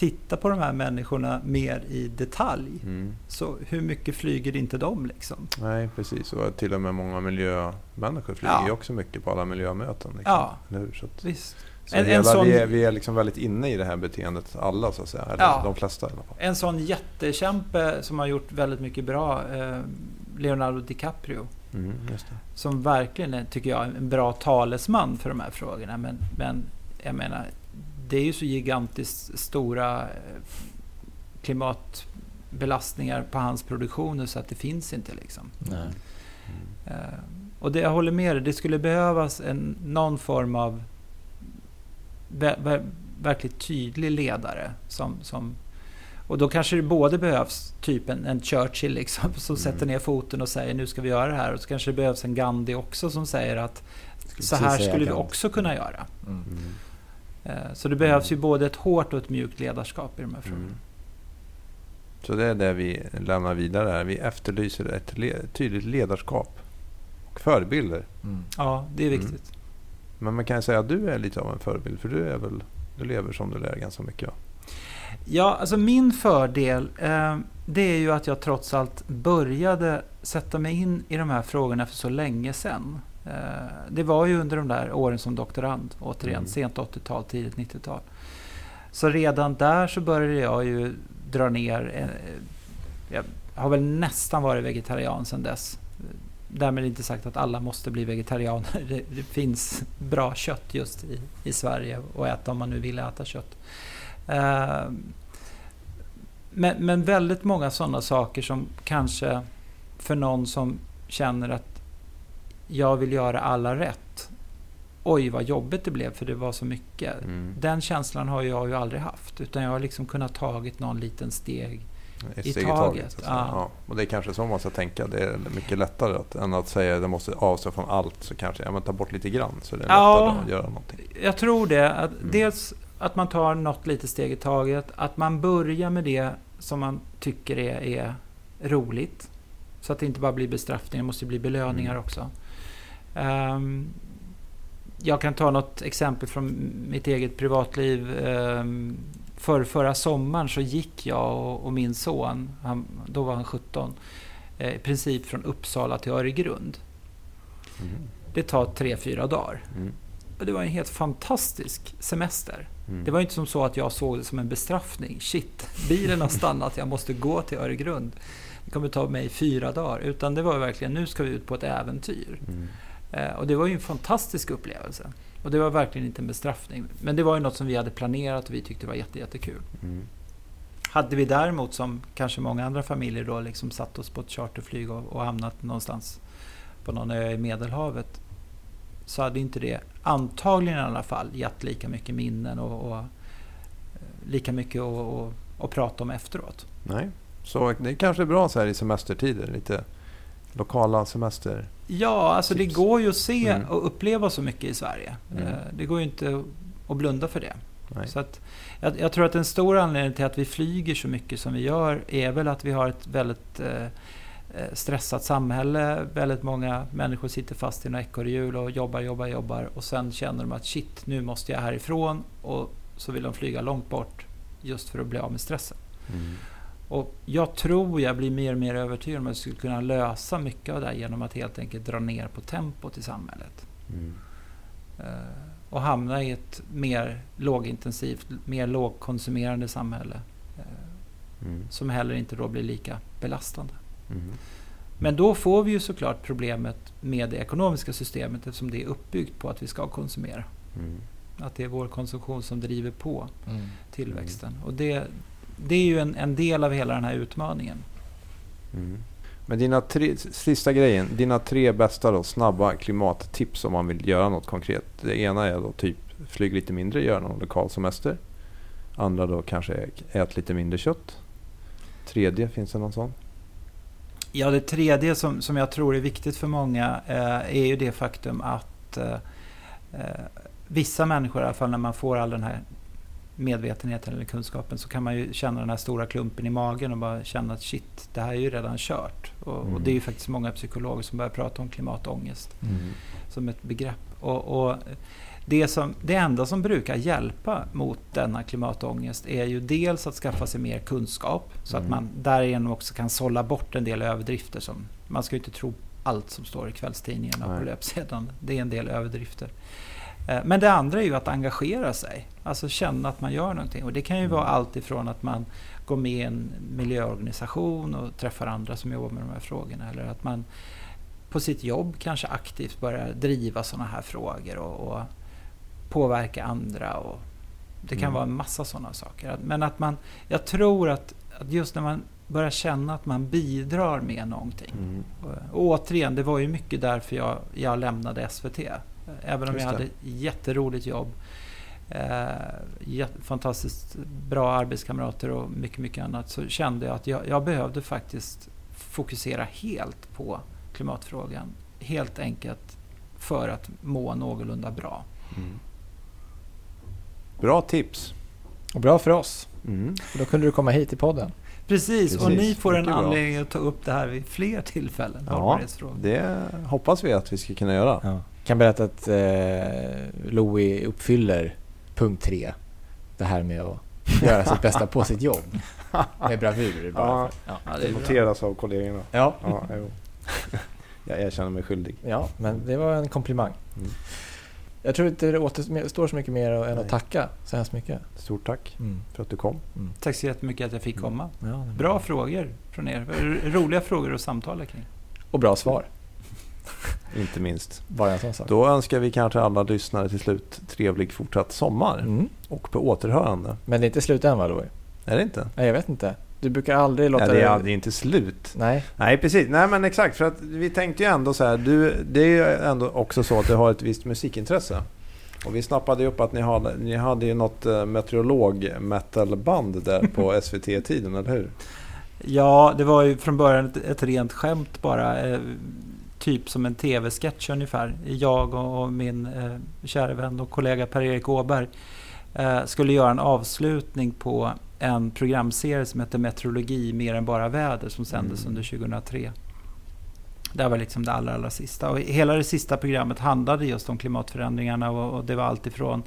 titta på de här människorna mer i detalj. Mm. Så hur mycket flyger inte de liksom?
Nej, precis. Och till och med många miljömänniskor flyger ja. också mycket på alla miljömöten. Liksom. Ja, så att, visst. Så en, hela, en sån, vi är, vi är liksom väldigt inne i det här beteendet alla, så att säga. Eller ja, de flesta i alla fall.
En sån jättekämpe som har gjort väldigt mycket bra, eh, Leonardo DiCaprio. Mm, som verkligen är, tycker jag, en bra talesman för de här frågorna. Men, men jag menar, det är ju så gigantiskt stora eh, klimatbelastningar på hans produktioner så att det finns inte liksom. Mm. Och det, jag håller med dig, det skulle behövas en, någon form av ver, ver, verkligt tydlig ledare. Som, som, och då kanske det både behövs typ en, en Churchill liksom, som mm. sätter ner foten och säger nu ska vi göra det här. Och så kanske det behövs en Gandhi också som säger att så här skulle vi också kunna göra. Mm. Eh, så det behövs ju både ett hårt och ett mjukt ledarskap i de här frågorna. Mm.
Så det är det vi lämnar vidare här. Vi efterlyser ett le tydligt ledarskap och förebilder.
Mm. Ja, det är viktigt. Mm.
Men man kan ju säga att du är lite av en förebild för du, är väl, du lever som du lär ganska mycket. Ja,
ja alltså min fördel eh, det är ju att jag trots allt började sätta mig in i de här frågorna för så länge sedan. Eh, det var ju under de där åren som doktorand, återigen, mm. sent 80-tal, tidigt 90-tal. Så redan där så började jag ju drar ner. Eh, jag har väl nästan varit vegetarian sedan dess. Därmed inte sagt att alla måste bli vegetarianer. Det, det finns bra kött just i, i Sverige att äta om man nu vill äta kött. Uh, men, men väldigt många sådana saker som kanske för någon som känner att jag vill göra alla rätt. Oj, vad jobbigt det blev för det var så mycket. Mm. Den känslan har jag ju aldrig haft. Utan jag har liksom kunnat tagit någon liten steg
ett i steg taget. taget alltså. ja. Ja. Och det är kanske så man ska tänka. Det är mycket lättare att, än att säga att jag måste avstå från allt. Så kanske ja, men ta bort lite grann så det är ja, lättare att göra någonting.
Jag tror det. Att mm. Dels att man tar något litet steg i taget. Att man börjar med det som man tycker är, är roligt. Så att det inte bara blir bestraffningar, det måste bli belöningar mm. också. Um, jag kan ta något exempel från mitt eget privatliv. Um, för förra sommaren så gick jag och, och min son, han, då var han 17, eh, i princip från Uppsala till Öregrund. Mm. Det tar tre, fyra dagar. Mm. Och det var en helt fantastisk semester. Mm. Det var inte som så att jag såg det som en bestraffning. Shit, bilen har stannat, jag måste gå till Öregrund. Det kommer ta mig fyra dagar. Utan det var verkligen, nu ska vi ut på ett äventyr. Eh, och det var ju en fantastisk upplevelse. Och det var verkligen inte en bestraffning. Men det var ju något som vi hade planerat och vi tyckte var jätte, jättekul. Mm. Hade vi däremot, som kanske många andra familjer, då liksom satt oss på ett charterflyg och, och hamnat någonstans på någon ö i Medelhavet så hade inte det antagligen i alla fall gett lika mycket minnen och, och eh, lika mycket att, prata om efteråt.
Nej, så det kanske är bra så här i semestertider. Lite lokala semester.
Ja, alltså tips. det går ju att se mm. och uppleva så mycket i Sverige. Mm. Eh, det går ju inte att blunda för det. Nej. Så att, jag, jag, tror att en stor anledning till att vi flyger så mycket som vi gör är väl att vi har ett väldigt eh, Eh, stressat samhälle. Väldigt många människor sitter fast i några ekorrhjul och jobbar, jobbar, jobbar och sen känner de att shit, nu måste jag härifrån och så vill de flyga långt bort just för att bli av med stressen. Mm. Och jag tror jag blir mer och mer övertygad om att jag skulle kunna lösa mycket av det här genom att helt enkelt dra ner på tempot i samhället. Mm. Uh, och hamna i ett mer lågintensivt, mer lågkonsumerande samhälle. Uh, mm. Som heller inte då blir lika belastande. Mm. Men då får vi ju såklart problemet med det ekonomiska systemet eftersom det är uppbyggt på att vi ska konsumera. Mm. Att det är vår konsumtion som driver på mm. tillväxten. Och det, det är ju en, en, del av hela den här utmaningen.
Mm. Men dina tre, sista grejen, dina tre bästa då, snabba klimattips om man vill göra något konkret. Det ena är då typ flyg lite mindre, gör någon lokal semester. Andra då kanske ät lite mindre kött. Tredje, finns det någon sån?
Ja, det tredje som, som jag tror är viktigt för många eh, är ju det faktum att eh, eh, vissa människor, i alla fall när man får all den här medvetenheten eller kunskapen, så kan man ju känna den här stora klumpen i magen och bara känna att shit, det här är ju redan kört. Och, mm. och det är ju faktiskt många psykologer som börjar prata om klimatångest mm. som ett begrepp. Och, och det, som, det enda som brukar hjälpa mot denna klimatångest är ju dels att skaffa sig mer kunskap så mm. att man därigenom också kan sålla bort en del överdrifter. Som, man ska ju inte tro allt som står i kvällstidningarna och på löpsedeln. Det är en del överdrifter. Eh, men det andra är ju att engagera sig. Alltså känna att man gör någonting. Och det kan ju mm. vara allt ifrån att man går med i en miljöorganisation och träffar andra som jobbar med de här frågorna. Eller att man på sitt jobb kanske aktivt börjar driva sådana här frågor. och, och påverka andra. Och det kan mm. vara en massa sådana saker. Men att man, jag tror att, att just när man börjar känna att man bidrar med någonting. Mm. Och, återigen, det var ju mycket därför jag, jag lämnade SVT. Även om jag hade jätteroligt jobb. Eh, fantastiskt bra arbetskamrater och mycket, mycket annat. Så kände jag att jag, jag behövde faktiskt fokusera helt på klimatfrågan. Helt enkelt för att må någorlunda bra. Mm.
Bra tips.
Och bra för oss. Mm. För då kunde du komma hit i podden.
Precis, Precis. och ni får en anledning att ta upp det här vid fler tillfällen.
Ja, det hoppas vi att vi ska kunna göra. Ja.
Kan berätta att eh, Louis uppfyller punkt tre. Det här med att göra sitt bästa på sitt jobb. Med bravur. Bara ja,
ja, det noteras av kollegorna.
Ja.
ja jag erkänner mig skyldig.
Ja, men det var en komplimang. Mm. Jag tror inte det återstår så mycket mer än att tacka så hemskt mycket.
Stort tack mm. för att du kom. Mm.
Tack så jättemycket att jag fick komma. Mm. Ja, bra frågor från er. Roliga frågor att samtala kring.
Och bra svar.
Inte minst.
Bara en sån sak.
Då önskar vi kanske alla lyssnare till slut trevlig fortsatt sommar. Mm. Och på återhörande.
Men det är inte slut än va Louie?
Är det inte?
Nej, jag vet inte. Du brukar aldrig låta
Nej, det är aldrig inte slut.
Nej.
Nej, precis. Nej, men exakt. För att vi tänkte ju ändå så här. Du, det är ju ändå också så att du har ett visst musikintresse. Och vi snappade upp att ni hade, ni hade ju något eh, meteorolog-metalband där på SVT-tiden, eller hur?
Ja, det var ju från början ett, ett rent skämt bara. Typ som en tv-sketch ungefär. Jag och, min eh, kära vän och kollega Per-Erik Åberg eh, skulle göra en avslutning på en programserie som heter Meteorologi mer än bara väder som sändes mm. under 2003. Det var liksom det allra, allra sista. Och hela det sista programmet handlade just om klimatförändringarna och, och det var alltifrån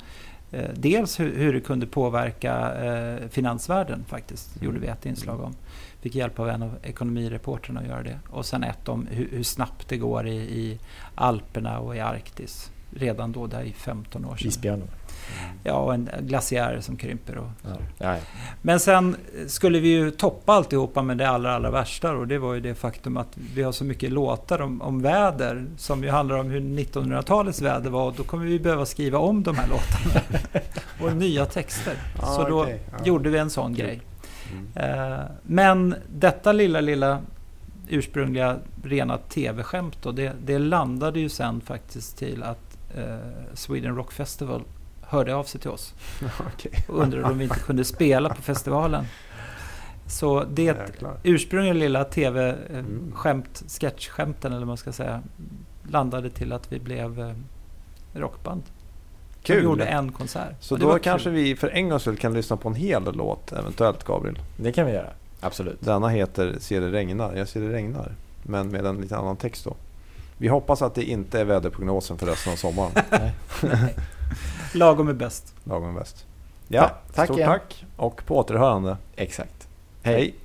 eh, dels hur, hur, det kunde påverka eh, finansvärlden faktiskt, mm. gjorde vi ett inslag om. Fick hjälp av en av ekonomireportrarna att göra det. Och sen ett om hur, hur snabbt det går i, i Alperna och i Arktis. Redan då, där i 15 år sedan.
Isbjörnar.
Mm. Ja, och en glaciär som krymper. Och ja. Ja, ja. Men sen skulle vi ju toppa alltihopa med det allra, allra värsta och det var ju det faktum att vi har så mycket låtar om, om väder som ju handlar om hur 1900-talets väder var och då kommer vi behöva skriva om de här låtarna. och nya texter. Ah, så då okay. gjorde vi en sån grej. Mm. Men detta lilla, lilla ursprungliga rena tv-skämt då, det, det landade ju sen faktiskt till att uh, Sweden Rock Festival hörde av sig till oss. okay. Och undrade om vi inte kunde spela på festivalen. Så det Jäklar. ursprungliga lilla tv-skämt, mm. sketchskämten eller vad man ska säga, landade till att vi blev eh, rockband. Kul! Vi gjorde en konsert.
Så då kanske kul. vi för en gångs skull kan lyssna på en hel låt eventuellt, Gabriel?
Det kan vi göra, absolut.
Denna heter Ser det regnar. Jag ser det regnar. Men med en lite annan text då. Vi hoppas att det inte är väderprognosen för resten av sommaren.
Lagom är bäst.
Lagom är bäst. Ja, tack stort igen. tack och på återhörande.
Exakt.
Hej. Hej.